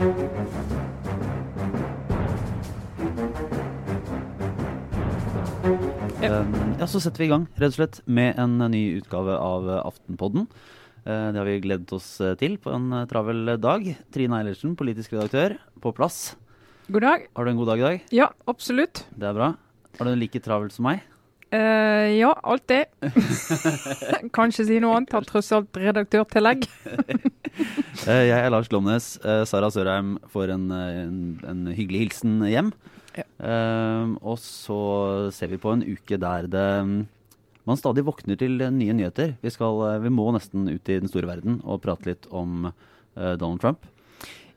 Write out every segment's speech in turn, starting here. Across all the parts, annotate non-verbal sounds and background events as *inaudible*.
Um, ja, Så setter vi i gang rett og slett med en ny utgave av Aftenpodden. Uh, det har vi gledet oss eh, til på en eh, travel dag. Trine Eilertsen, politisk redaktør, på plass. God dag. Har du en god dag i dag? Ja, absolutt. Det er bra. Har du det like travelt som meg? Uh, ja, alltid. *laughs* Kanskje si noe annet. Har tross alt redaktørtillegg. uh, *laughs* jeg er Lars Glomnes. Uh, Sara Sørheim får en, en, en hyggelig hilsen hjem. Ja. Og så ser vi på en uke der det man stadig våkner til nye nyheter. Vi, skal, vi må nesten ut i den store verden og prate litt om Donald Trump.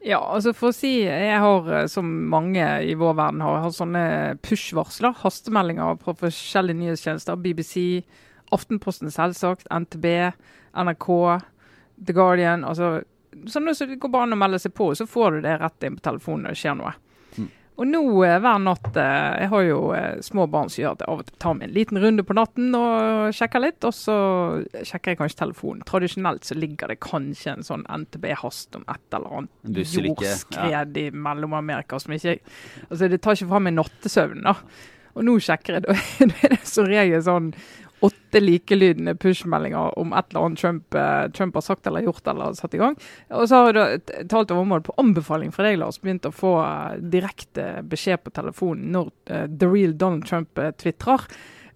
Ja, altså for å si Jeg har, som mange i vår verden har, har sånne push-varsler. Hastemeldinger fra forskjellige nyhetstjenester. BBC, Aftenposten selvsagt, NTB, NRK, The Guardian. altså Sånn at Det går bare an å melde seg på, så får du det rett inn på telefonen når det skjer noe. Og nå eh, hver natt eh, Jeg har jo eh, små barn som gjør at jeg av og til tar meg en liten runde på natten og sjekker litt. Og så sjekker jeg kanskje telefonen. Tradisjonelt så ligger det kanskje en sånn NTB-hast om et eller annet jordskred ja. i Mellom-Amerika som ikke Altså, det tar ikke fra meg nattesøvnen, da. Og nå sjekker jeg, *laughs* da er det som regel sånn åtte likelydende push-meldinger om et eller annet Trump, uh, Trump, har sagt eller gjort eller satt i gang. Og så har du talt om området på anbefaling fra deg, Lars, begynt å få uh, direkte beskjed på telefonen når uh, The Real Donald Trump uh, tvitrer.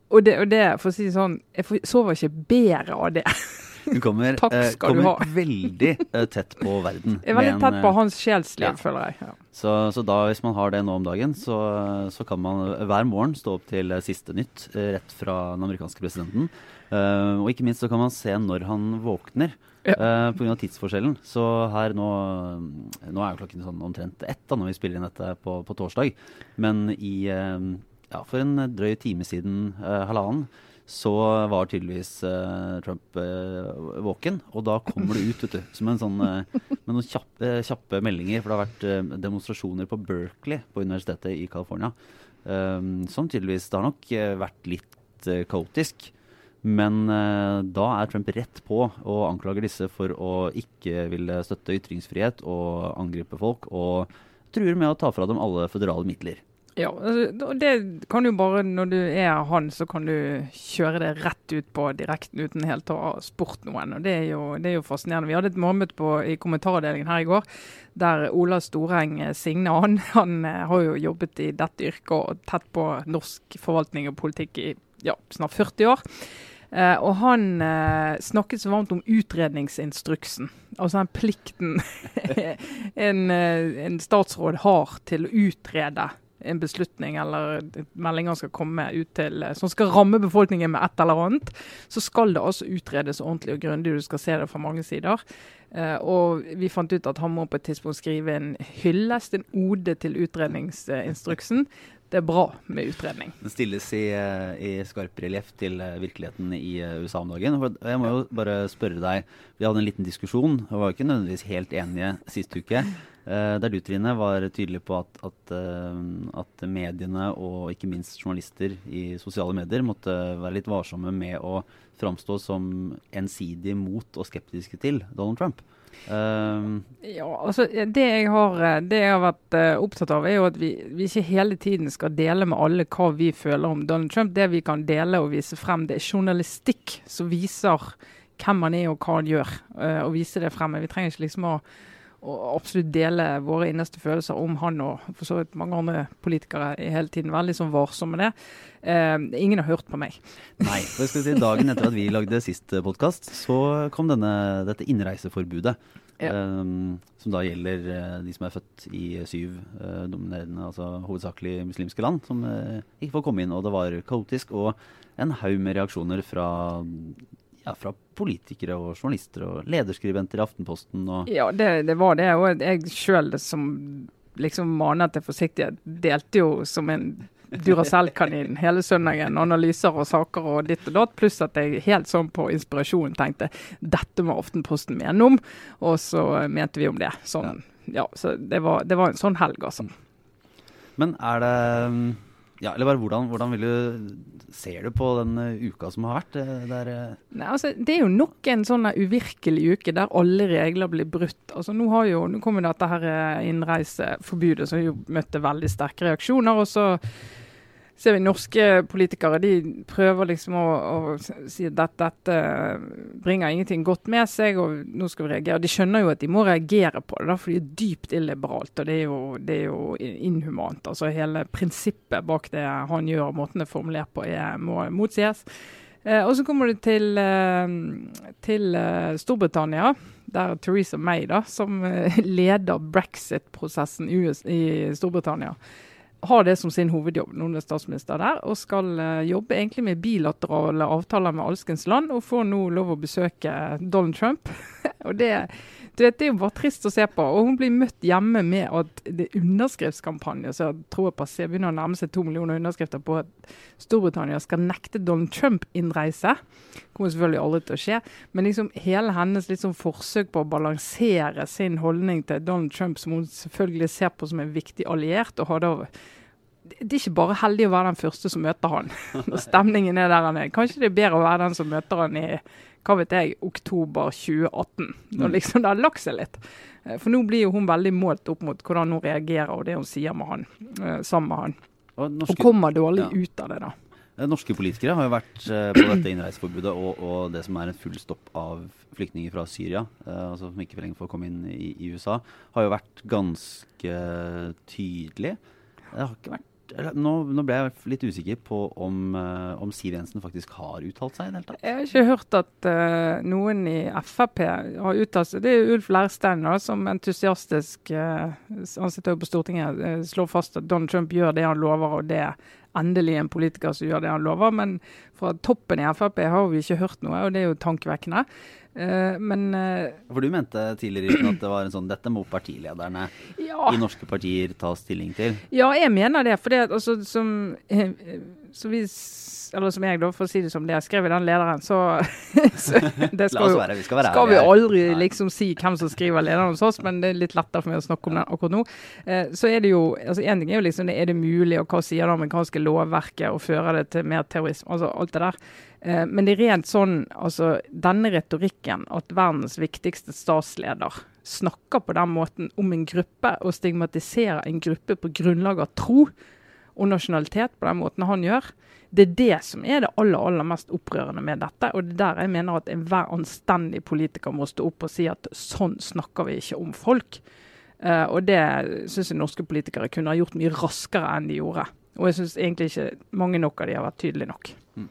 Og det, og det, for å si sånn, jeg sover ikke bedre av det. *laughs* Hun kommer, eh, kommer veldig eh, tett på verden. Jeg er veldig tett på eh, hans sjelsliv, ja. føler jeg. Ja. Så, så, da, hvis man har det nå om dagen, så, så, kan man hver morgen stå opp til siste nytt rett fra den amerikanske presidenten. Uh, og ikke minst så kan man se når han våkner. Ja. Uh, Pga. tidsforskjellen. Så her nå Nå er jo klokken sånn omtrent ett da når vi spiller inn dette på, på torsdag. Men i uh, ja, for en drøy time siden, uh, halvannen, så var tydeligvis uh, Trump uh, våken. Og da kommer det ut vet du, som en sånn, uh, med noen kjappe, kjappe, meldinger. For det har vært demonstrasjoner på Berkeley, på universitetet i California. Som tydeligvis Det har nok vært litt kaotisk. Men da er Trump rett på og anklager disse for å ikke ville støtte ytringsfrihet og angripe folk. Og truer med å ta fra dem alle føderale midler. Ja, og det kan jo bare Når du er han, så kan du kjøre det rett ut på direkten uten helt å ha spurt noen. og Det er jo, det er jo fascinerende. Vi hadde et morgenmøte i kommentaravdelingen her i går, der Ola Storeng eh, Signe han, han eh, har jo jobbet i dette yrket og tett på norsk forvaltning og politikk i ja, snart 40 år. Uh, og han uh, snakket så varmt om utredningsinstruksen. Altså den plikten *laughs* en, en, statsråd har til å utrede en beslutning eller meldinger skal komme ut til, eh, som skal ramme befolkningen med et eller annet, så skal det altså utredes ordentlig og grundig. Du skal se det fra mange sider. Uh, og vi fant ut at han må på et tidspunkt skrive en hyllest, en ode til utredningsinstruksen. Det er bra med utredning. Den stilles i, eh, i skarp relieff til virkeligheten i USA om dagen. Jeg må jo bare spørre deg, Vi hadde en liten diskusjon og var ikke nødvendigvis helt enige sist uke. Uh, der du Trine var tydelig på at, at, uh, at, mediene og ikke minst journalister i sosiale medier måtte være litt varsomme med å framstå som ensidig mot og skeptiske til Donald Trump. Uh, ja, altså det jeg, har, det jeg har vært opptatt av, er jo at vi, vi, ikke hele tiden skal dele med alle hva vi føler om Donald Trump. Det vi kan dele og vise frem, det er journalistikk som viser hvem han er og hva han gjør. og vise det frem. Vi trenger ikke liksom å og absolutt dele våre innerste følelser om han og for så vidt mange andre politikere er hele tiden veldig sånn varsomme med det. Eh, ingen har hørt på meg. Nei. for jeg skal si Dagen etter at vi lagde sist podkast, så kom denne, dette innreiseforbudet. Ja. Um, som da gjelder uh, de som er født i syv uh, dominerende, altså hovedsakelig muslimske land, som uh, ikke får komme inn. Og det var kaotisk og en haug med reaksjoner fra ja, fra politikere og journalister og lederskribenter i Aftenposten. Ja, det, det var det. Og jeg sjøl som liksom manet til forsiktighet, delte jo som en Duracell-kanin hele søndagen. Analyser og saker og ditt og datt. Pluss at jeg helt sånn på inspirasjon tenkte dette må Aftenposten mene om. Og så mente vi om det. Sånn, ja. ja så det var, det var, en sånn helg, altså. Men er det Ja, eller bare hvordan, hvordan du, ser du på den uka som har vært? Der, Nei, altså, det er jo nok en sånn uvirkelig uke der alle regler blir brutt. Altså, nå, har jo, nå kommer dette her innreiseforbudet som jo møtte veldig sterke reaksjoner. og så ser vi norske politikere de prøver liksom å, å si at dette, dette, bringer ingenting godt med seg, og nå skal vi reagere. De skjønner jo at de må reagere på det, for de er dypt illiberalt. Og det er, jo, det er jo inhumant. altså Hele prinsippet bak det han gjør, og måten det er formulert på, er, må motsies. Eh, og så kommer du til, eh, til eh, Storbritannia, der Theresa May, da, som eh, *laughs* leder brexit-prosessen i Storbritannia har det som sin hovedjobb, noen er statsminister der, og skal uh, jobbe egentlig med bilaterale avtaler med alskens land, og får nå lov å besøke Donald Trump. *laughs* og det, vet, det, er jo bare trist å se på. Og hun blir møtt hjemme med at det er underskriftskampanje, så tror jeg passer, begynner å nærme seg to millioner underskrifter på at Storbritannia skal nekte Donald Trump innreise. Kommer selvfølgelig aldri til å skje. Men liksom hele hennes liksom forsøk på å balansere sin holdning til Donald Trump, som hun selvfølgelig ser på som en viktig alliert, og har det er ikke bare heldig å være den første som møter han *laughs* når stemningen er der han er. Kanskje det er bedre å være den som møter han i hva vet jeg, oktober 2018, når mm. liksom det har lagt seg litt. Eh, for nå blir jo hun veldig målt opp mot hvordan hun reagerer og det hun sier med han, eh, sammen med han. Og, norske, og kommer dårlig ja. ut av det, da. Eh, norske politikere har jo vært på dette innreiseforbudet og, og, det som er en full stopp av flyktninger fra Syria, altså som ikke lenger får komme inn i, i USA, har jo vært ganske tydelig. Det har ikke vært nå, nå, ble jeg litt usikker på om, uh, om Siv Jensen faktisk har uttalt seg i det hele tatt. Jeg har ikke hørt at uh, noen i Frp har uttalt seg. Det er Ulf Leirstein da, som entusiastisk uh, Han sitter jo på Stortinget slår fast at Donald Trump gjør det han lover, og det er endelig en politiker som gjør det han lover. Men fra toppen i Frp har vi ikke hørt noe, og det er jo tankevekkende. Uh, men uh, For du mente tidligere at det var en sånn Dette må partilederne ja. i norske partier ta stilling til? Ja, jeg mener det. For det altså, som, uh, så vi eller som jeg, da, for å si det som det jeg skrev i den lederen, så, *laughs* så det skal, jo, vi skal, skal vi aldri liksom si hvem som skriver lederen hos oss, men det er litt lettere for meg å snakke om den akkurat nå. Eh, så er det jo altså En ting er jo liksom er det mulig, og hva sier det amerikanske lovverket, og fører det til mer terrorisme, altså alt det der. Eh, men det er rent sånn, altså denne retorikken, at verdens viktigste statsleder snakker på den måten om en gruppe, og stigmatiserer en gruppe på grunnlag av tro og nasjonalitet på den måten han gjør, det er det som er det aller, aller mest opprørende med dette. Og det er der jeg mener at enhver anstendig politiker må stå opp og si at sånn snakker vi ikke om folk. Uh, og det syns jeg norske politikere kunne ha gjort mye raskere enn de gjorde. Og jeg syns egentlig ikke mange nok av de har vært tydelige nok. Mm.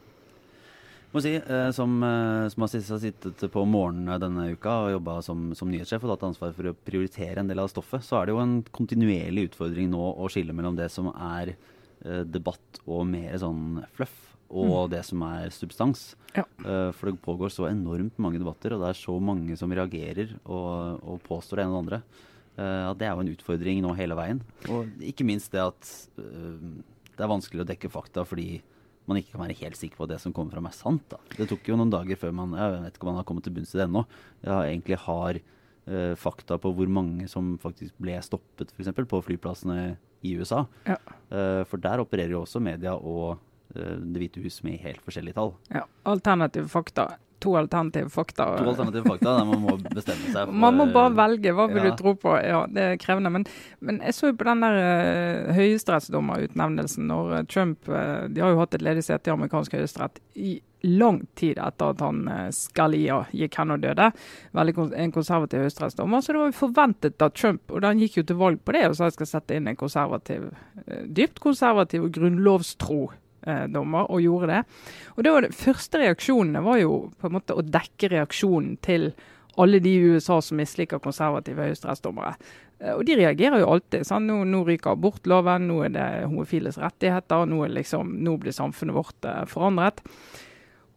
Må si, eh, som, eh, som, har sittet på morgenen denne uka og jobba som, som, nyhetssjef og tatt ansvar for å prioritere en del av stoffet, så er det jo en kontinuerlig utfordring nå å skille mellom det som er Eh, debatt og mer sånn fluff, og mm. det som er substans. Ja. For det pågår så enormt mange debatter, og det er så mange som reagerer og, og påstår det ene og det andre. At det er jo en utfordring nå hele veien. Og ikke minst det at det er vanskelig å dekke fakta fordi man ikke kan være helt sikker på at det som kommer fram, er sant. Da. Det tok jo noen dager før man Jeg vet ikke om man har kommet til bunns i det ennå. Jeg egentlig har fakta på hvor mange som faktisk ble stoppet, f.eks. på flyplassene i USA. Ja. Uh, for der opererer jo også media og uh, Det hvite hus med helt forskjellige tall. Ja, Alternative fakta. To alternative fakta. To alternative fakta, der man må bestemme seg. For, man må bare velge. Hva vil ja. du tro på? Ja, Det er krevende. Men, men jeg så jo på den der uh, høyesterettsdommerutnevnelsen når Trump uh, De har jo hatt et ledig sete i amerikansk høyesterett i lang tid etter at han uh, Scalia gikk hen og døde. Veldig En konservativ høyesterettsdommer. Så det var jo forventet av Trump, og han gikk jo til valg på det, og sa jeg skal sette inn en konservativ, eh, dypt konservativ og grunnlovstro eh, dommer, og gjorde det. Og det var det første reaksjonene var jo på en måte å dekke reaksjonen til alle de i USA som misliker konservative høyesterettsdommere. Og de reagerer jo alltid. Sånn, nå, nå, ryker abortloven, nå er det homofiles rettigheter, nå, liksom, nå blir samfunnet vårt forandret.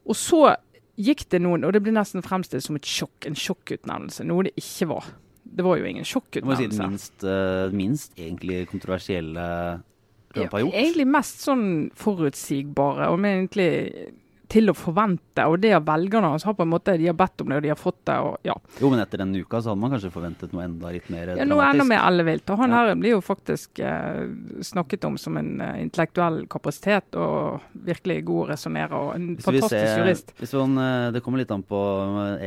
Og så gikk det noen, og det ble nesten fremstilt som et sjokk, en sjokkutnevnelse, noe det ikke var. Det var jo ingen sjokkutnevnelse. Si det minst, uh, minst egentlig kontroversielle Trump har gjort? Ja, egentlig mest sånn forutsigbare, og egentlig til å forvente. Og det velgerne hans har på en måte, de har bedt om det, og de har fått det. og ja. Jo, men etter denne uka så hadde man kanskje forventet noe enda litt mer ja, noe enda mer ellevilt. Og han ja. her blir jo faktisk eh, snakket om som en uh, intellektuell kapasitet og virkelig god å resonnere og en hvis fantastisk ser, jurist. Hvis man, eh, det kommer litt an på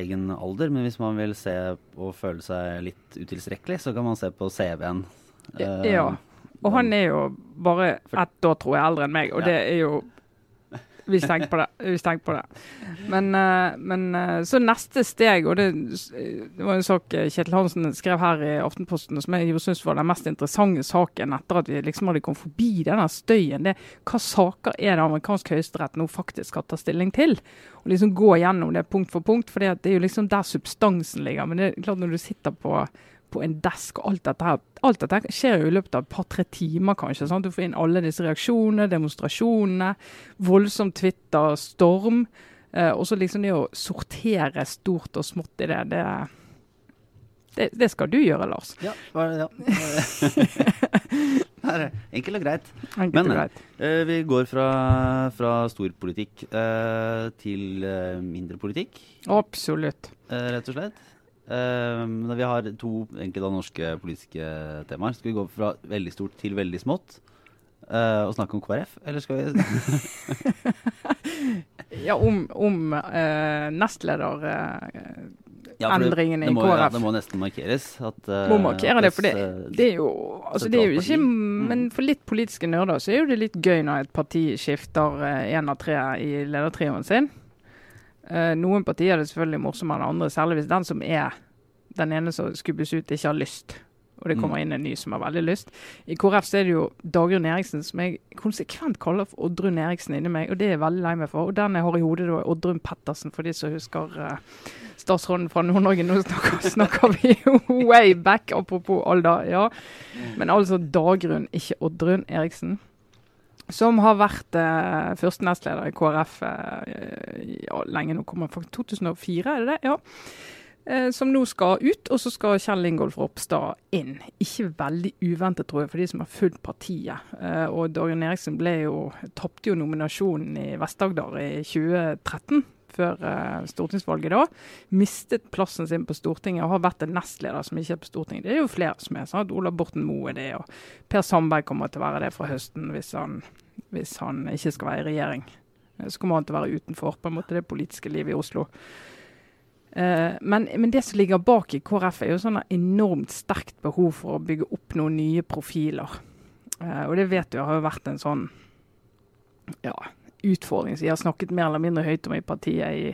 egen alder, men hvis man vil se og føle seg litt utilstrekkelig, så kan man se på CV-en. ja. Og han er jo bare ett år, tror jeg, eldre enn meg, og det er jo vi tenk på det. Hvis tenk på det. Men, uh, men uh, så neste steg, og det, det, var en sak Kjetil Hansen skrev her i Aftenposten som jeg syns var den mest interessante saken etter at vi liksom hadde kommet forbi denne støyen. det Hva saker er det amerikansk høyesterett nå faktisk skal ta stilling til? Og liksom gå gjennom det punkt for punkt, for det er jo liksom der substansen ligger. Men det er klart når du sitter på på en desk. og Alt dette her, alt dette skjer jo i løpet av et par-tre timer, kanskje. Sant? Du får inn alle disse reaksjonene, demonstrasjonene, voldsom Twitter-storm. Eh, og så liksom det å sortere stort og smått i det, det, det, det skal du gjøre, Lars. Ja. ja. *laughs* Enkelt og greit. Enkelt Men og greit. Eh, vi går fra, fra storpolitikk eh, til uh, mindre politikk. Absolutt. rett og slett. Uh, vi har to enkelte da, norske politiske temaer. Skal vi gå fra veldig stort til veldig smått uh, og snakke om KrF, eller skal vi *laughs* Ja, om, om uh, nestleder ja, i KrF. Ja, det må nesten markeres. At, uh, må markere det, for det, det, er jo altså det er jo ikke mm. Men for litt politiske nerder så er jo det litt gøy når et parti skifter én av tre i ledertrioen sin. Uh, noen partier er det selvfølgelig morsommere enn andre, særlig hvis den som er den ene som skubbes ut, ikke har lyst. Og det kommer mm. inn en ny som har veldig lyst. I KrF er det jo Dagrun Eriksen, som jeg konsekvent kaller for Oddrun Eriksen inni meg. Og det er jeg veldig lei meg for. Og den jeg har i hodet, da er Oddrun Pettersen, for de som husker uh, statsråden fra Nord-Norge. Nå snakker, *laughs* snakker, vi way back, apropos alder. Ja. Men altså Dagrun, ikke Oddrun Eriksen som har vært eh, første nestleder i KrF eh, ja, lenge nå, kommer faktisk 2004, er det det? Ja. Eh, som nå skal ut, og så skal Kjell Ingolf Ropstad inn. Ikke veldig uventet, tror jeg, for de som har fulgt partiet. Eh, og Dorian Eriksen ble jo, tapte jo nominasjonen i Vest-Agder i 2013 før uh, stortingsvalget da, mistet plassen sin på Stortinget og har vært en nestleder som ikke er på Stortinget. Det er jo flere som er sånn. Ola Borten Moe er det, og Per Sandberg kommer til å være det fra høsten hvis han, hvis han ikke skal være i regjering. Eh, så kommer han til å være utenfor på en måte det politiske livet i Oslo. Uh, men, men, det som ligger bak i KrF, er jo sånn enormt sterkt behov for å bygge opp noen nye profiler. Og det vet du har jo vært en sånn ja, utfordring som de har snakket mer eller mindre høyt om i partiet i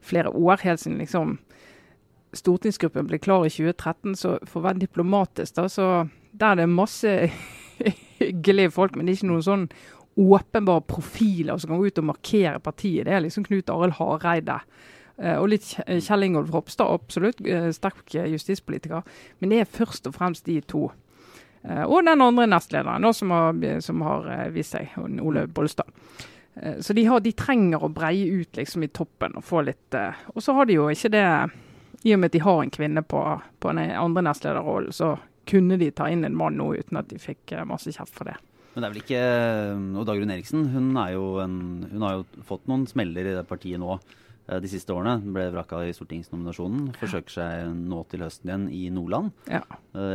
flere år. Helt siden liksom stortingsgruppen ble klar i 2013, så for å være diplomatisk, da, så der er det masse *laughs* hyggelige folk, men det er ikke noen sånn åpenbare profiler som kan gå ut og markere partiet. Det er liksom Knut Arild Hareide. Uh, og litt Kjell Ingolf Ropstad, absolutt. Uh, sterk justispolitiker. Men det er først og fremst de to. Uh, og den andre nestlederen som har, som har vist seg, Ole Bollestad. Eh, så de, har, de, trenger å breie ut liksom i toppen og få litt uh, Og så har de jo ikke det I og med at de har en kvinne på, på den andre nestlederrollen, så kunne de ta inn en mann nå uten at de fikk uh, masse kjeft for det. Men det er vel ikke Og Dagrun Eriksen hun, en, hun har jo fått noen smeller i det partiet nå de siste årene. Hun ble vraka i stortingsnominasjonen. Forsøker seg nå til høsten igjen i Nordland, ja.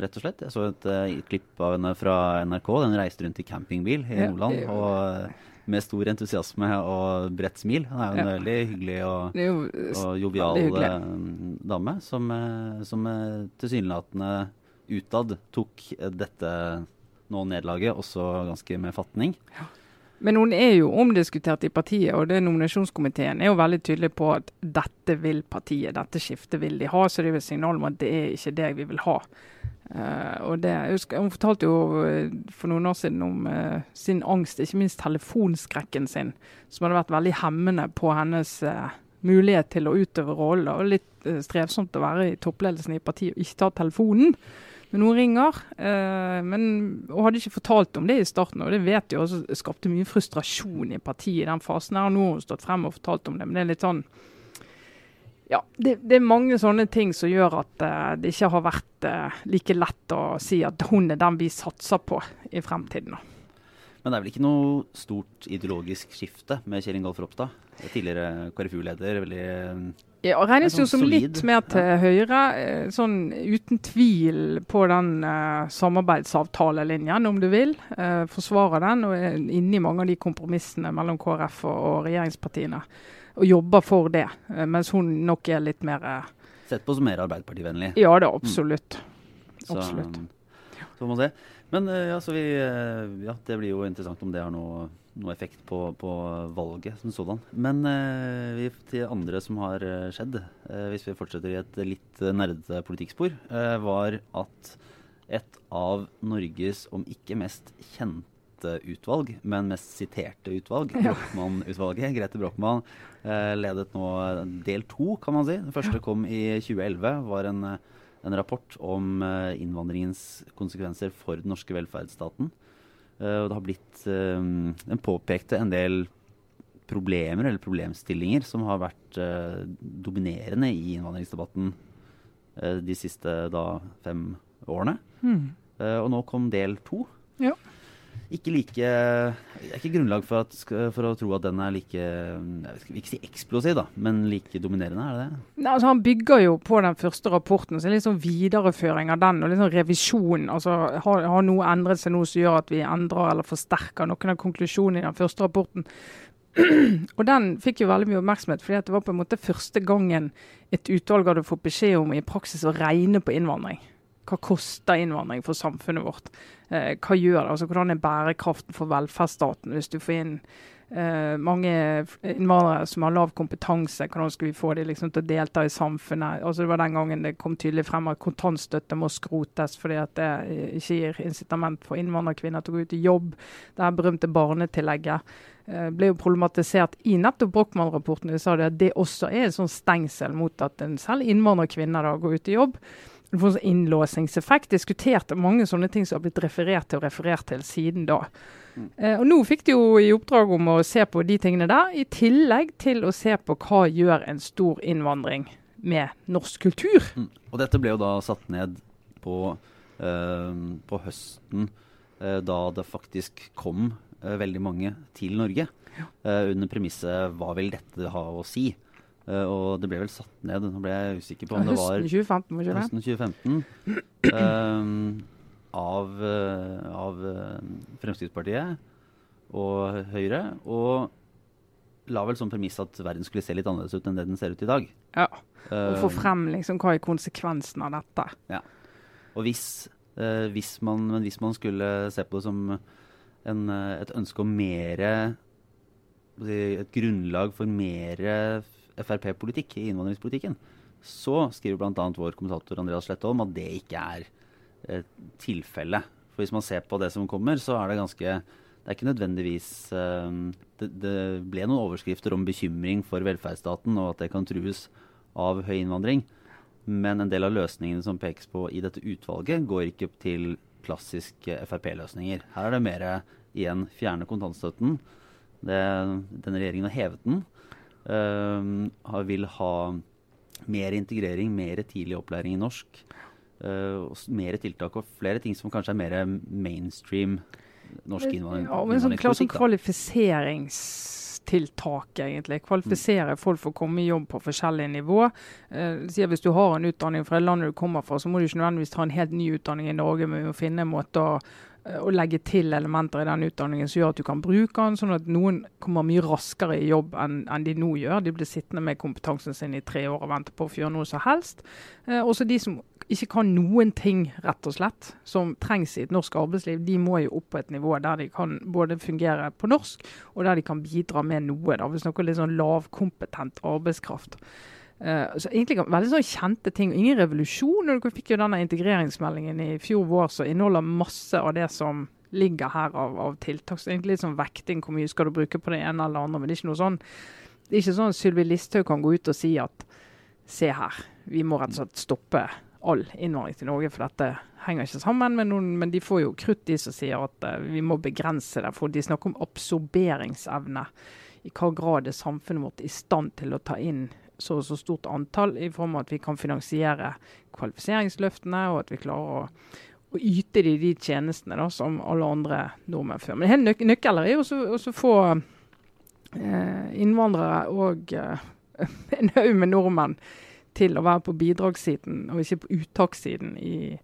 rett og slett. Jeg så et, et klipp av henne fra NRK. Den reiste rundt i campingbil i ja, Nordland. og med stor entusiasme og bredt smil. Hun er jo en ja. veldig hyggelig og, jo, og jovial eh, dame som, eh, som eh, tilsynelatende utad tok dette nå nederlaget også ganske med fatning. Ja. Men hun er jo omdiskutert i partiet, og det nominasjonskomiteen er jo veldig tydelig på at dette vil partiet, dette skiftet vil de ha. Så det er jo et signal om at det er ikke det vi vil ha. Uh, og det, husker, Hun fortalte jo uh, for noen år siden om uh, sin angst, ikke minst telefonskrekken sin, som hadde vært veldig hemmende på hennes mulighet til å utøve rollen. Og litt strevsomt å være i toppledelsen i partiet og ikke ta telefonen når noen ringer. men hun hadde ikke fortalt om det i starten, og det vet jo også skapte mye frustrasjon i partiet i den fasen. her, Nå har hun stått frem og fortalt om det, men det er litt sånn ja, det, det, er mange sånne ting som gjør at uh, det ikke har vært uh, like lett å si at hun er den vi satser på i fremtiden. Men det er vel ikke noe stort ideologisk skifte med Kjell Ingolf Ropstad? Tidligere KrFU-leder. veldig... Ja, regnes sånn jo som solid, litt mer til ja. Høyre. eh, Sånn uten tvil på den uh, samarbeidsavtalelinjen, om du vil. Uh, forsvarer den og er inne i mange av de kompromissene mellom KrF og, og regjeringspartiene. Og jobber for det. eh, mens hun nok er litt mer eh, Sett på som mer Arbeiderpartivennlig. Ja da, absolutt. Så, absolutt. så får man se. Men eh, ja, så vi, ja, det blir jo interessant om det har noe, noe effekt på, på valget som sådan. Men eh, vi, til andre som har skjedd, eh, hvis vi fortsetter i et litt nerdete politikkspor, eh, var at et av Norges, om ikke mest kjente utvalg, men mest siterte utvalg. Brochmann-utvalget, Grete Brochmann, eh, ledet nå del to, kan man si. Den første kom i 2011, var en eh, en rapport om eh, innvandringens konsekvenser for den norske velferdsstaten. Og det har blitt Den påpekte en del problemer eller problemstillinger som har vært dominerende i innvandringsdebatten de siste da, fem årene. Mm. Og nå kom del to. Ja. Ikke like Det er ikke grunnlag for, at, for å tro at den er like Jeg vil ikke si eksplosiv, da, men like dominerende, er det det? Nei, altså Han bygger jo på den første rapporten, så det er litt sånn videreføring av den. og litt sånn revisjon. altså Har, har noe endret seg nå som gjør at vi endrer eller forsterker noen av konklusjonene i den første rapporten? *clears throat* og Den fikk jo veldig mye oppmerksomhet, fordi det var på en måte første gangen et utvalg hadde fått beskjed om i praksis å regne på innvandring. Hva koster innvandring for samfunnet vårt? Eh, hva gjør det? Altså, hvordan er bærekraften for velferdsstaten hvis du får inn eh, mange innvandrere som har lav kompetanse? Hvordan skal vi få dem liksom, til å delta i samfunnet? Altså, det var den gangen det kom tydelig frem at kontantstøtte må skrotes fordi at det ikke gir incitament for innvandrerkvinner til å gå ut i jobb. Det her berømte barnetillegget eh, ble jo problematisert i nettopp Brochmann-rapporten. De sa det at det også er en sånn stengsel mot at en selv innvandrerkvinner da går ut i jobb. Du form en sånn innlåsingseffekt. Diskuterte mange sånne ting som har blitt referert til og referert til siden da. Mm. Eh, og Nå fikk de jo i oppdrag om å se på de tingene der, i tillegg til å se på hva gjør en stor innvandring med norsk kultur. Mm. Og dette ble jo da satt ned på, eh, på høsten, eh, da det faktisk kom eh, veldig mange til Norge. Eh, under premisset 'hva vil dette ha å si'? Eh, og det ble vel satt ned, nå ble jeg usikker på om det var Høsten 2015, var ikke det? høsten 2015 eh, av, uh, av Fremskrittspartiet og Høyre. Og la vel som premiss at verden skulle se litt annerledes ut enn det den ser ut i dag. Ja. Og få frem liksom, hva er konsekvensen av dette. Ja. Og hvis, uh, hvis, man, men hvis man skulle se på det som en, et ønske om mer Et grunnlag for mer Frp-politikk i innvandringspolitikken, så skriver bl.a. vår kommentator Andreas Slettholm at det ikke er eh, tilfellet. For hvis man ser på det som kommer, så er det ganske Det er ikke nødvendigvis eh, det, det ble noen overskrifter om bekymring for velferdsstaten og at det kan trues av høy innvandring. Men en del av løsningene som pekes på i dette utvalget, går ikke til klassiske Frp-løsninger. Her er det mer igjen fjerne kontantstøtten. Det, denne regjeringen har hevet den. Ehm, vil ha mer integrering, mer tidlig opplæring i norsk. eh, mer tiltak og flere ting som kanskje er mer mainstream norsk innvandring. Ja, men sånn klart sånn da. kvalifiseringstiltak, egentlig. Kvalifisere folk for å komme i jobb på forskjellige nivå. Eh, Hvis du har en utdanning fra det landet du kommer fra, så må du ikke nødvendigvis ta en helt ny utdanning i Norge, men vi må finne en måte å, å legge til elementer i den utdanningen som gjør at du kan bruke den, sånn at noen kommer mye raskere i jobb enn enn de nå gjør. De blir sittende med kompetansen sin i tre år og vente på å få gjøre noe som helst. Eh, også de som ikke kan noen ting, rett og slett, som trengs i et norsk arbeidsliv, de må jo opp på et nivå der de kan både fungere på norsk, og der de kan bidra med noe. da. Vi snakker litt sånn lavkompetent arbeidskraft. Eh, så egentlig Veldig sånn kjente ting. Ingen revolusjon. og Dere fikk jo denne integreringsmeldingen i fjor vår som inneholder masse av det som ligger her av, av tiltak. Så egentlig litt sånn vekting. Hvor mye skal du bruke på det ene eller andre? Men det er ikke noe sånn det er ikke sånn Sylvi Listhaug kan gå ut og si at se her, vi må rett og slett stoppe all innvandring til Norge, for dette henger ikke sammen. Men, noen, men de får jo krutt, de som sier at uh, vi må begrense det. For de snakker om absorberingsevne. I hva grad er samfunnet vårt i stand til å ta inn så og så stort antall, i form av at vi kan finansiere kvalifiseringsløftene, og at vi klarer å, å yte de de tjenestene da, som alle andre nordmenn før. Men helt nøk nøkkeler er å få eh, innvandrere og eh, *laughs* en haug med nordmenn til å være på bidragssiden og ikke på uttakssiden i,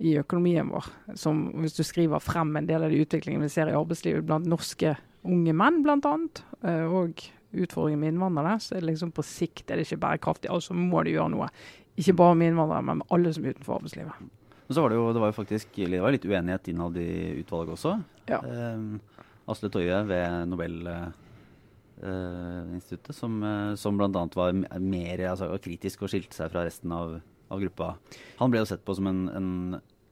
i, økonomien vår. Som hvis du skriver frem en del av de utviklingene vi ser i arbeidslivet blant norske unge menn, bl.a. Eh, og utfordringen med innvandrere, så er det liksom på sikt er det ikke bærekraftig. Altså må du gjøre noe. Ikke bare med innvandrere, men med alle som er utenfor arbeidslivet. Men så var det jo, det var jo faktisk det var litt uenighet innad i utvalget også. Ja. Eh, Asle Toje ved Nobelinstituttet, eh, som, eh, som bl.a. var mer altså, kritisk og skilte seg fra resten av, av, gruppa. Han ble jo sett på som en, en,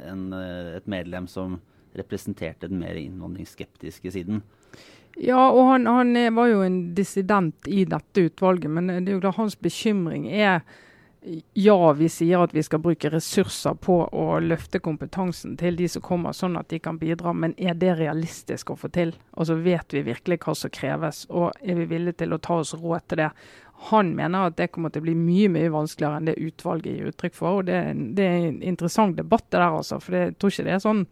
en, eh, et medlem som representerte den mer innvandringsskeptiske siden. Ja, og han, han, var jo en dissident i dette utvalget, men det er jo klart hans bekymring er ja, vi sier at vi skal bruke ressurser på å løfte kompetansen til de som kommer, sånn at de kan bidra. Men er det realistisk å få til? Altså Vet vi virkelig hva som kreves, og er vi villige til å ta oss råd til det? Han mener at det kommer til å bli mye mye vanskeligere enn det utvalget gir uttrykk for. og Det, det er en interessant debatt det der, altså. For jeg tror ikke det er sånn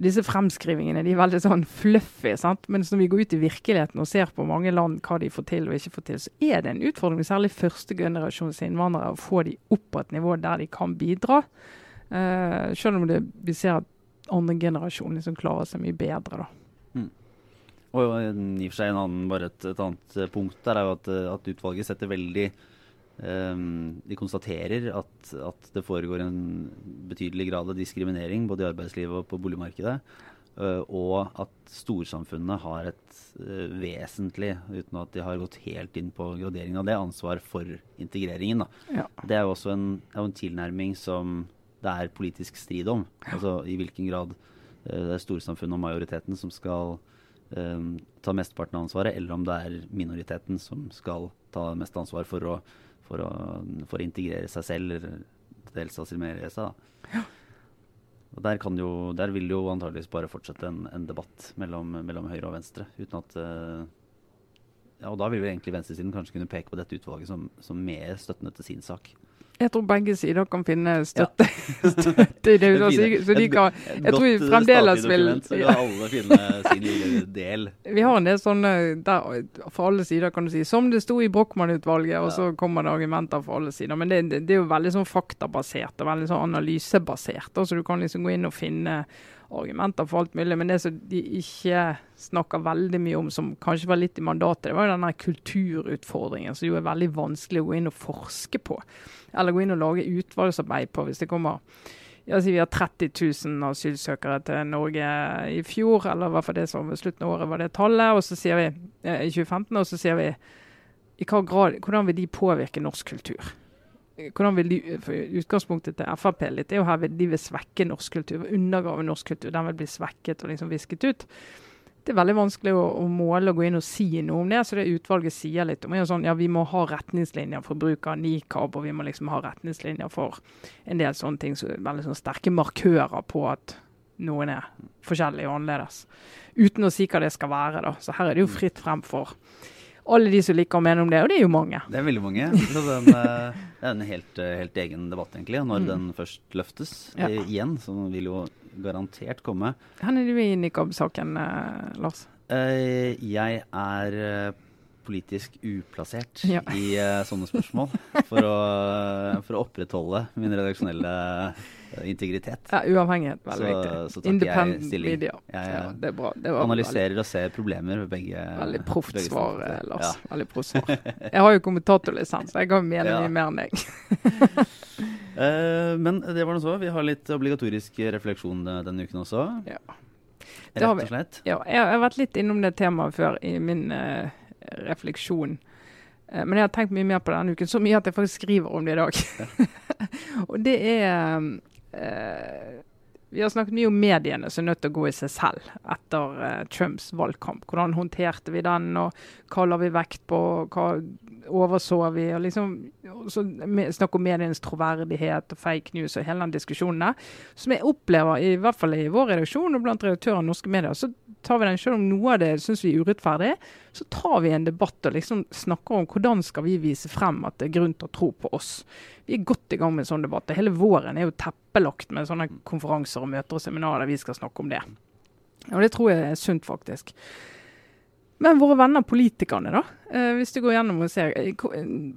disse fremskrivingene de er veldig sånn fluffy. sant? Mens når vi går ut i virkeligheten og ser på mange land hva de får til og ikke får til, så er det en utfordring, særlig førstegenerasjons innvandrere, å få de opp på et nivå der de kan bidra. Uh, selv om det, vi ser at andre generasjon liksom klarer seg mye bedre. da. Mm. Og i og for seg en annen, bare et, et annet punkt der er jo at, at utvalget setter veldig de konstaterer at, at, det foregår en betydelig grad av diskriminering både i arbeidslivet og på boligmarkedet. Uh, og at storsamfunnet har et uh, vesentlig, uten at de har gått helt inn på graderingen av det, ansvar for integreringen. Ja. Det er jo også en, er en, tilnærming som det er politisk strid om. Altså i hvilken grad uh, det er storsamfunnet og majoriteten som skal ta mesteparten av ansvaret, eller om det er minoriteten som skal ta mest ansvar for å for å, for å integrere seg selv til dels assimilere mer Da. Ja. Og der, jo, der, vil jo antageligvis bare fortsette en, en debatt mellom, mellom, høyre og venstre. uten at uh, ja, Og da vil jo egentlig venstresiden kanskje kunne peke på dette utvalget som, som mer støttende til sin sak. Jeg tror begge sider kan finne støtte, ja. *laughs* støtte i det. Så, så de kan, jeg tror vi fremdeles vil Så kan alle finne sin lille del. Vi har en del sånne der, for alle sider, kan du si. Som det sto i Brochmann-utvalget, og så kommer det argumenter for alle sider. Men det, det, det er jo veldig sånn faktabasert og veldig sånn analysebasert. Så du kan liksom gå inn og finne argumenter for alt mulig. Men det som de ikke snakker veldig mye om, som kanskje var litt i mandatet, det var jo denne kulturutfordringen, som jo er veldig vanskelig å gå inn og forske på. Eller gå inn og lage utvalgsarbeid på hvis det kommer ja, Vi har 30 000 asylsøkere til Norge i fjor, eller i hvert fall det som ved slutten av året var det tallet. og så sier vi i 2015, og så sier vi i hva grad, hvordan vil de påvirke norsk kultur? Hvordan vil de, Utgangspunktet til Frp litt er jo her de vil svekke norsk kultur, undergrave norsk kultur. Den vil bli svekket og liksom visket ut. Det er veldig vanskelig å, å, måle og gå inn og si noe om det. Så det utvalget sier litt om er sånn, ja, Vi må ha retningslinjer for bruk av nikab, og vi må liksom ha retningslinjer for en del sånne ting. Så veldig sånn sterke markører på at noen er forskjellige og annerledes. Uten å si hva det skal være. da. Så her er det jo fritt frem for alle de som liker å mene om det, og det er jo mange. Det er veldig mange. Så *laughs* den, eh, det er en helt, eh, helt, egen debatt, egentlig. Og når mm. den først løftes ja. igjen, så vil jo garantert komme. Hvor er du i nikab-saken, eh, Lars? jeg er politisk uplassert ja. i sånne spørsmål. For å, for å opprettholde min redaksjonelle Eh, integritet. Ja, Uavhengighet, veldig viktig. Så takker jeg stilling. Media. Jeg ja, det er bra. Det analyserer veldig, og ser problemer ved begge Veldig proft svar, Lars. Ja. Veldig proft svar. *laughs* Jeg har jo kommentatorlisens, så jeg kan mene mye mer enn deg. uh, *laughs* men det var nå så. Vi har litt obligatorisk refleksjon denne uken også. Ja. Rett og slett. Ja, jeg har vært litt innom det temaet før i min uh, refleksjon. Men jeg har tenkt mye mer på denne uken, så mye at jeg faktisk skriver om det i dag. *laughs* og det er eh, vi har snakket mye om mediene som er nødt til å gå i seg selv etter eh, Trumps valgkamp. Hvordan håndterte vi den, og hva la vi vekt på, hva overså vi? og liksom, så Snakk om medienes troverdighet og fake news og hele den diskusjonen der. Som jeg opplever, i hvert fall i vår redaksjon og blant redaktører av norske medier, så tar vi den, selv om noe av det syns vi er urettferdig, så tar vi en debatt og liksom snakker om hvordan skal vi vise frem at det er grunn til å tro på oss. Vi er godt i gang med en sånn debatt. Hele våren er jo teppelagt med sånne konferanser og møter og seminarer der vi skal snakke om det. Og det tror jeg er sunt, faktisk. Men våre venner politikerne, da. Eh, hvis du går gjennom og ser eh,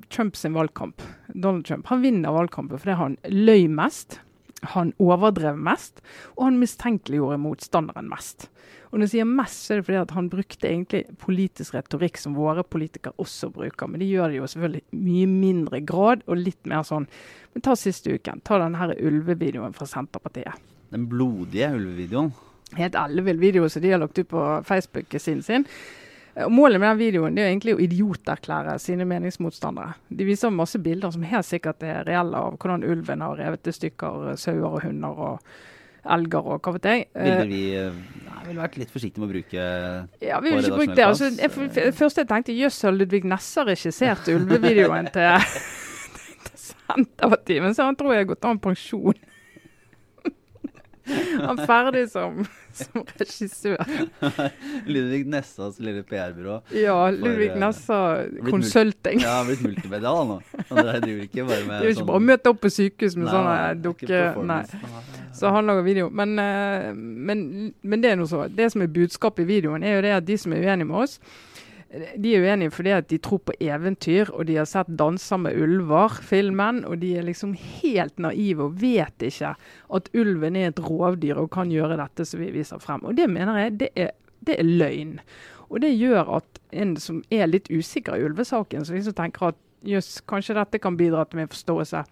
Trumps valgkamp. Donald Trump han vinner valgkampen fordi han løy mest, han overdrev mest, og han mistenkeliggjorde motstanderen mest. Og når jeg sier mest, så er det fordi at han brukte egentlig politisk retorikk som våre politikere også bruker. Men de gjør det jo selvfølgelig mye mindre grad og litt mer sånn Men ta siste uken. Ta denne her ulvevideoen fra Senterpartiet. Den blodige ulvevideoen? Helt ellevill video som de har lagt ut på Facebook-siden sin. Målet med den videoen det er egentlig å idioterklære sine meningsmotstandere. De viser masse bilder som helt sikkert er reelle av hvordan ulven har revet i stykker sauer og hunder og elger og hva vet jeg. Ville vi nei, ville vært litt forsiktige med å bruke ja, vi vil ikke bruke det. Altså, jeg, for, først jeg tenkte jøss, har Ludvig Nasser regissert ulvevideoen til, *laughs* til Senterpartiet? Men så han tror jeg har gått av pensjon. *laughs* Han er ferdig som, som regissør. *laughs* Ludvig Nessas lille PR-byrå. Ja, Ludvig for, Nessa Consulting. Ja, han har blitt multimedial nå. Han driver ikke bare *laughs* med Det er jo ikke sånn, bare å møte opp på sykehus med sånne dukker Nei. Så han lager video. Men, uh, men, men det er noe så. Det som er budskapet i videoen, er jo det at de som er uenige med oss, de er uenige fordi at de tror på eventyr, og de har sett 'Danser med ulver', filmen. Og de er liksom helt naive og vet ikke at ulven er et rovdyr og kan gjøre dette som vi viser frem. Og det mener jeg det er, det er løgn. Og det gjør at en som er litt usikker i ulvesaken, som liksom tenker at jøss, kanskje dette kan bidra til min forståelse,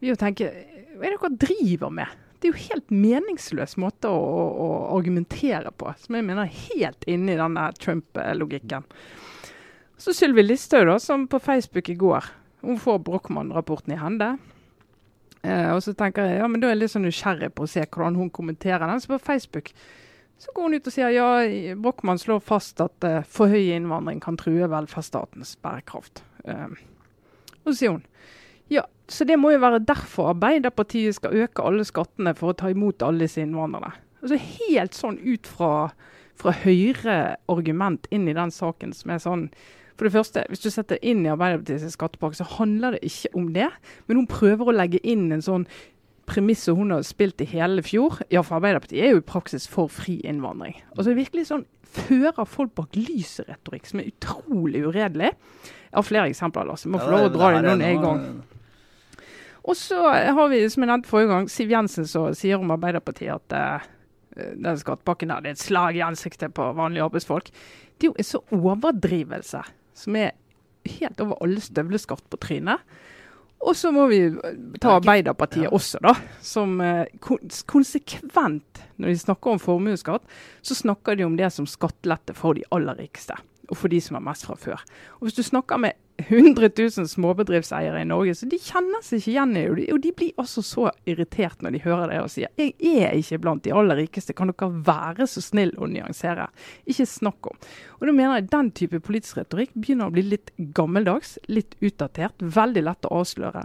vil jo tenke hva er det dere driver med? Det er jo helt meningsløs måte å, å, å, argumentere på, som jeg mener er helt inne i denne Trump-logikken. Så Sylvi Listhaug, som på Facebook i går, hun får Brochmann-rapporten i hende. Eh, og så tenker jeg ja, men da er jeg litt sånn nysgjerrig på å se hvordan hun kommenterer den. Så på Facebook så går hun ut og sier ja, Brochmann slår fast at eh, for høy innvandring kan true velferdsstatens bærekraft. Eh, og så sier hun så det må jo være derfor Arbeiderpartiet skal øke alle skattene for å ta imot alle disse innvandrerne. Altså Helt sånn ut fra, fra Høyre-argument inn i den saken som er sånn for det første, Hvis du setter inn i Arbeiderpartiets skattepakke, så handler det ikke om det. Men hun prøver å legge inn en sånn premiss hun har spilt i hele fjor. Ja, for Arbeiderpartiet er jo i praksis for fri innvandring. Altså virkelig sånn Fører folk bak lyset-retorikk som er utrolig uredelig. Jeg har flere eksempler. Lars. Jeg må få lov å dra dem noen en gang. Og så har vi, som jeg nevnte forrige gang, Siv Jensen som sier om Arbeiderpartiet at uh, den skattepakken der det er et slag i ansiktet på vanlige arbeidsfolk. Det er jo en så overdrivelse som er helt over alle støvleskaft på trynet. Og så må vi ta Arbeiderpartiet også, da. Som uh, konsekvent, når de snakker om formuesskatt, så snakker de om det som skattelette for de aller rikeste og for de som har mest fra før. Og Hvis du snakker med 100 000 småbedriftseiere i Norge, så de kjenner seg ikke igjen. Og de blir altså så irritert når de hører det og sier jeg er ikke blant de aller rikeste, kan dere være så snill å nyansere? Ikke snakk om. Og da mener jeg Den type politisk retorikk begynner å bli litt gammeldags, litt utdatert, veldig lett å avsløre.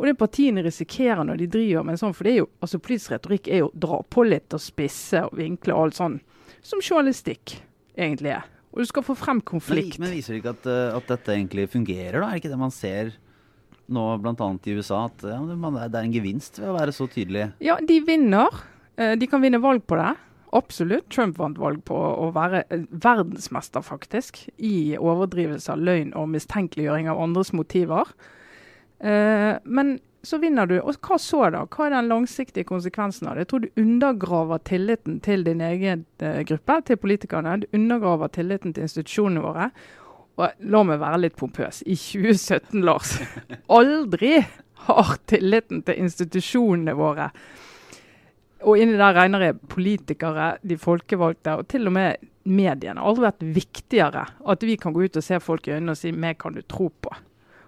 Og det partiene risikerer når de driver med sånn, for det er jo, altså politisk retorikk er jo å dra på litt og spisse og vinkle og alt sånn, som journalistikk egentlig er. Og du skal få frem konflikt. Men, men viser det ikke at, uh, at, dette egentlig fungerer, da? Er det ikke det man ser nå bl.a. i USA, at ja, det er en gevinst ved å være så tydelig? Ja, de vinner. Uh, de kan vinne valg på det. Absolutt. Trump vant valg på å være uh, verdensmester, faktisk, i overdrivelse av løgn og mistenkeliggjøring av andres motiver. men så vinner du. Og hva så, da? Hva er den langsiktige konsekvensen av det? Jeg tror du undergraver tilliten til din egen eh, gruppe, til politikerne. Du undergraver tilliten til institusjonene våre. Og la meg være litt pompøs. I 2017, Lars, *laughs* aldri har tilliten til institusjonene våre og inni der regner jeg politikere, de folkevalgte og til og med mediene. Aldri vært viktigere at vi kan gå ut og se folk i øynene og si 'meg kan du tro på'.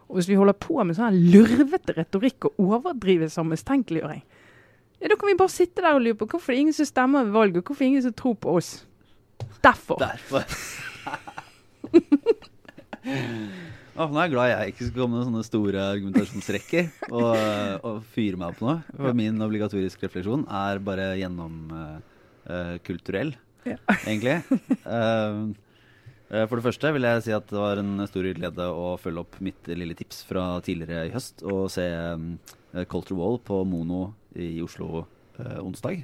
Og hvis vi holder på med sånn lurvete retorikk og overdrivelse av mistenkeliggjøring, ja, da kan vi bare sitte der og lure på hvorfor det er ingen som stemmer ved valget, hvorfor er ingen som tror på oss. Derfor. Derfor. *laughs* oh, nå er jeg glad jeg ikke skal komme med sånne store argumentasjonsrekker og, og fyre meg opp nå. For min obligatoriske refleksjon er bare gjennomkulturell, uh, uh, ja. egentlig. Uh, *laughs* Eh, for det første vil jeg si at det var en stor glede å følge opp mitt lille tips fra tidligere i høst og se um, Culture Wall på Mono i Oslo eh, onsdag.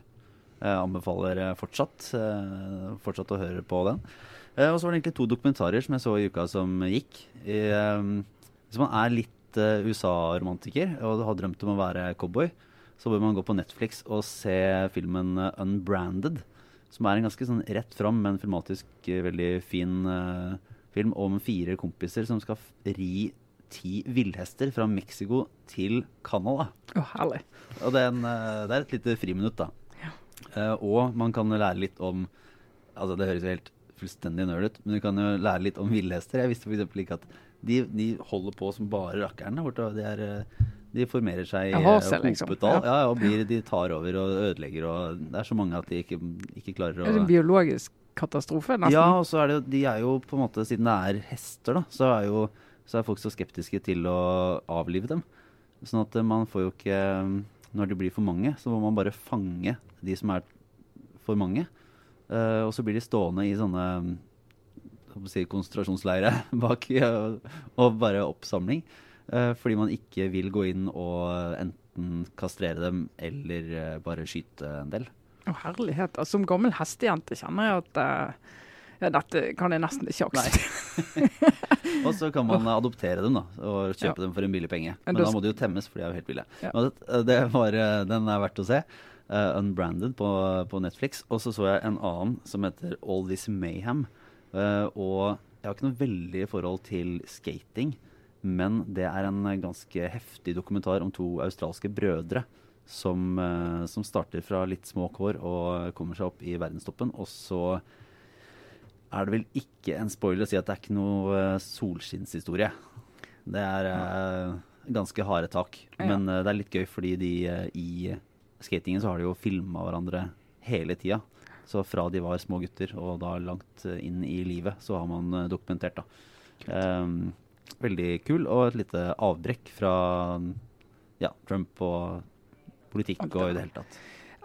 Jeg anbefaler eh, fortsatt, eh, fortsatt å høre på den. Eh, og så var det egentlig to dokumentarer som jeg så i uka som gikk. Eh, hvis man er litt eh, USA-romantiker og har drømt om å være cowboy, så bør man gå på Netflix og se filmen eh, 'Unbranded'. Som er en ganske sånn rett fram, men filmatisk eh, veldig fin uh, film om fire kompiser som skal ri ti villhester fra Mexico til Canada. Oh, herlig. Og det er, en, uh, det er et lite friminutt, da. Uh, og man kan lære litt om Altså, det høres jo helt fullstendig nerd ut, men du kan jo lære litt om villhester. Jeg visste f.eks. ikke at de, de holder på som bare rakkeren der borte. De, er, de formerer seg i Ja, eh, liksom. Ja. Ja, og blir, de tar over og ødelegger. og Det er så mange at de ikke, ikke klarer Det er en biologisk katastrofe, nesten. ja, og så er det de er jo på en måte, siden det er hester, da, så er jo så er folk så skeptiske til å avlive dem. Sånn at eh, man får jo ikke Når de blir for mange, så må man bare fange de som er for mange. Uh, og så blir de stående i sånne si, konsentrasjonsleire *laughs* bak og, og bare oppsamling. Eh, fordi man ikke vil gå inn og enten kastrere dem eller eh, bare skyte en del. Å, herlighet. Altså, som gammel hestejente kjenner jeg at eh, ja, dette kan jeg nesten ikke akseptere. *laughs* Og så kan man adoptere dem da, og kjøpe Ja. dem for en billig penge. Men da må de jo temmes, for de er jo helt ville. Ja. Men det, det var, den er verdt å se. Uh, Unbranded på, på Netflix. Og så så jeg en annen som heter All This Mayhem. Uh, og jeg har ikke noe veldig forhold til skating, men det er en ganske heftig dokumentar om to australske brødre som, eh, som starter fra litt små kår og kommer seg opp i verdenstoppen. Og så er det vel ikke en spoiler å si at det er ikke noe eh, solskinnshistorie. Det er eh, ganske harde tak. Ja. Men eh, det er litt gøy fordi de eh, i skatingen så har de jo filma hverandre hele tida. Så fra de var små gutter og da langt inn i livet, så har man dokumentert, da. Ehm, veldig kul, og et lite avbrekk fra ja, Trump og politikk og i det hele tatt.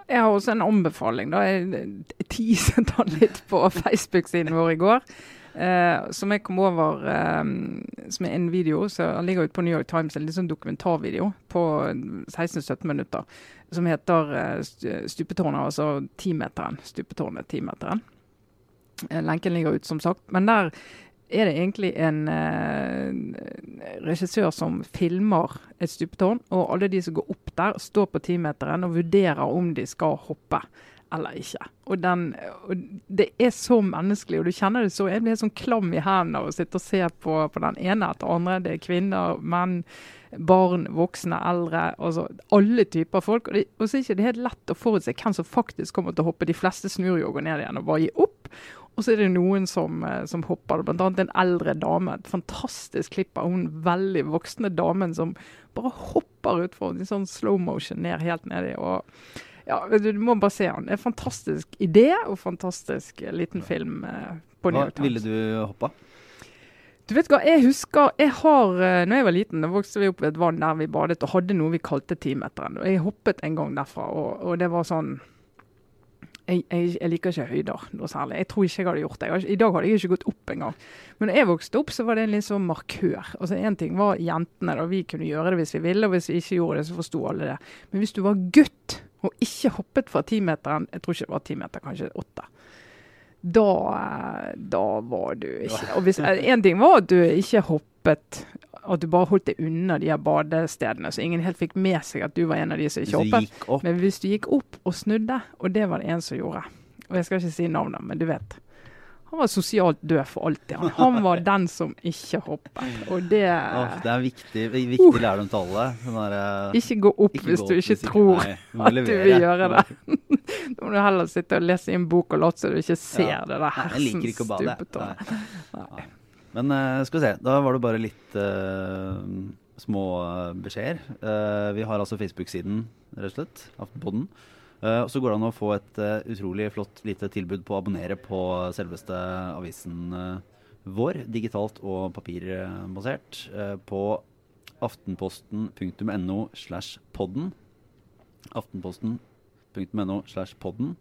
Jeg har også en anbefaling. da. Jeg teaset han litt på Facebook-siden vår i går. Eh, som jeg kom over eh, som er en video. så Den ligger ute på New York Times, en litt sånn dokumentarvideo på 16-17 minutter. Som heter eh, Stupetårnet, altså timeteren. Stupetårnet, timeteren. Eh, lenken ligger ute, som sagt. Men der er det egentlig en eh, regissør som filmer et stupetårn, og alle de som går opp der, står på timeteren og vurderer om de skal hoppe eller ikke. Og, den, og Det er så menneskelig, og du kjenner det så Jeg blir sånn klam i hendene av å sitte og se på, på den ene etter andre. Det er kvinner, menn, barn, voksne, eldre. Altså alle typer folk. Og, det, og så er det ikke helt lett å forutse hvem som faktisk kommer til å hoppe. De fleste snur jo og går ned igjen og bare gir opp. Og så er det noen som, eh, som hopper, annet en eldre dame. Et fantastisk klipp av hun veldig voksne damen som bare hopper utfor i sånn slow motion ned helt nedi. og ja, Du du må bare se. Er en fantastisk idé og fantastisk eh, liten film eh, på Hva ville du hoppa? Du vet hva, jeg husker jeg har, eh, når jeg var liten, da vokste vi opp ved et vann der vi badet og hadde noe vi kalte timeteren. Og jeg hoppet en gang derfra, og, og det var sånn jeg, jeg, jeg liker ikke høyder noe særlig. Jeg tror ikke jeg hadde gjort det. Har- I dag hadde jeg ikke gått opp engang. Men da jeg vokste opp, så var det en litt sånn markør. Altså Én ting var jentene, da vi kunne gjøre det hvis vi ville, og hvis vi ikke gjorde det, så forsto alle det. Men hvis du var gutt og ikke hoppet fra timeteren, jeg tror ikke det var timeter, kanskje åtte, da, eh, da var du ikke Og hvis En ting var at du ikke hoppet, at du bare holdt deg unna de her badestedene, så ingen helt fikk med seg at du var en av de som ikke hoppet. Men hvis du gikk opp og snudde, og det var det en som gjorde Og jeg skal ikke si navnet, men du vet. Han var sosialt død for alltid. Han, han var den som ikke hoppet. Og det *laughs* oh, Det er viktig, viktig lærdom til alle. Der, Ikke gå opp ikke hvis gå du ikke hvis tror nei, du at du vil gjøre det. *laughs* Da må du heller sitte og lese i en bok og late som du ikke ser Ja. det der hersens. Nei. Men uh, skal vi se, da var det bare litt uh, små eh, beskjeder. Uh, vi har altså Facebook-siden, rett og slett. Aftenpodden. Eh, og så går det an å få et eh, utrolig flott lite tilbud på å abonnere på selveste avisen eh, vår, digitalt og papirbasert, på aftenposten.no slash podden. Aftenposten.no slash podden.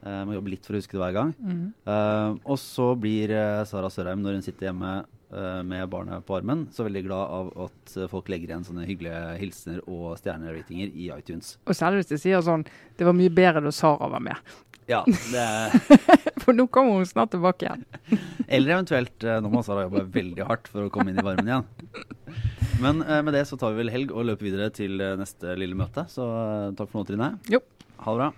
Jeg må jobbe litt for å huske det hver gang. Mm. Og så blir Sara Sørheim, når hun sitter hjemme med barnet på armen. Så veldig glad av at folk legger igjen sånne hyggelige hilsener og stjerneratinger i iTunes. Og særlig hvis de sier sånn Det var mye bedre da Sara var med. Ja, det *laughs* For nå kommer hun snart tilbake igjen. *laughs* Eller eventuelt nå når man har jobba veldig hardt for å komme inn i varmen igjen. Men uh, med det så tar vi vel helg og løper videre til neste lille møte. Så takk for nå, Trine. Jo. Ha det bra.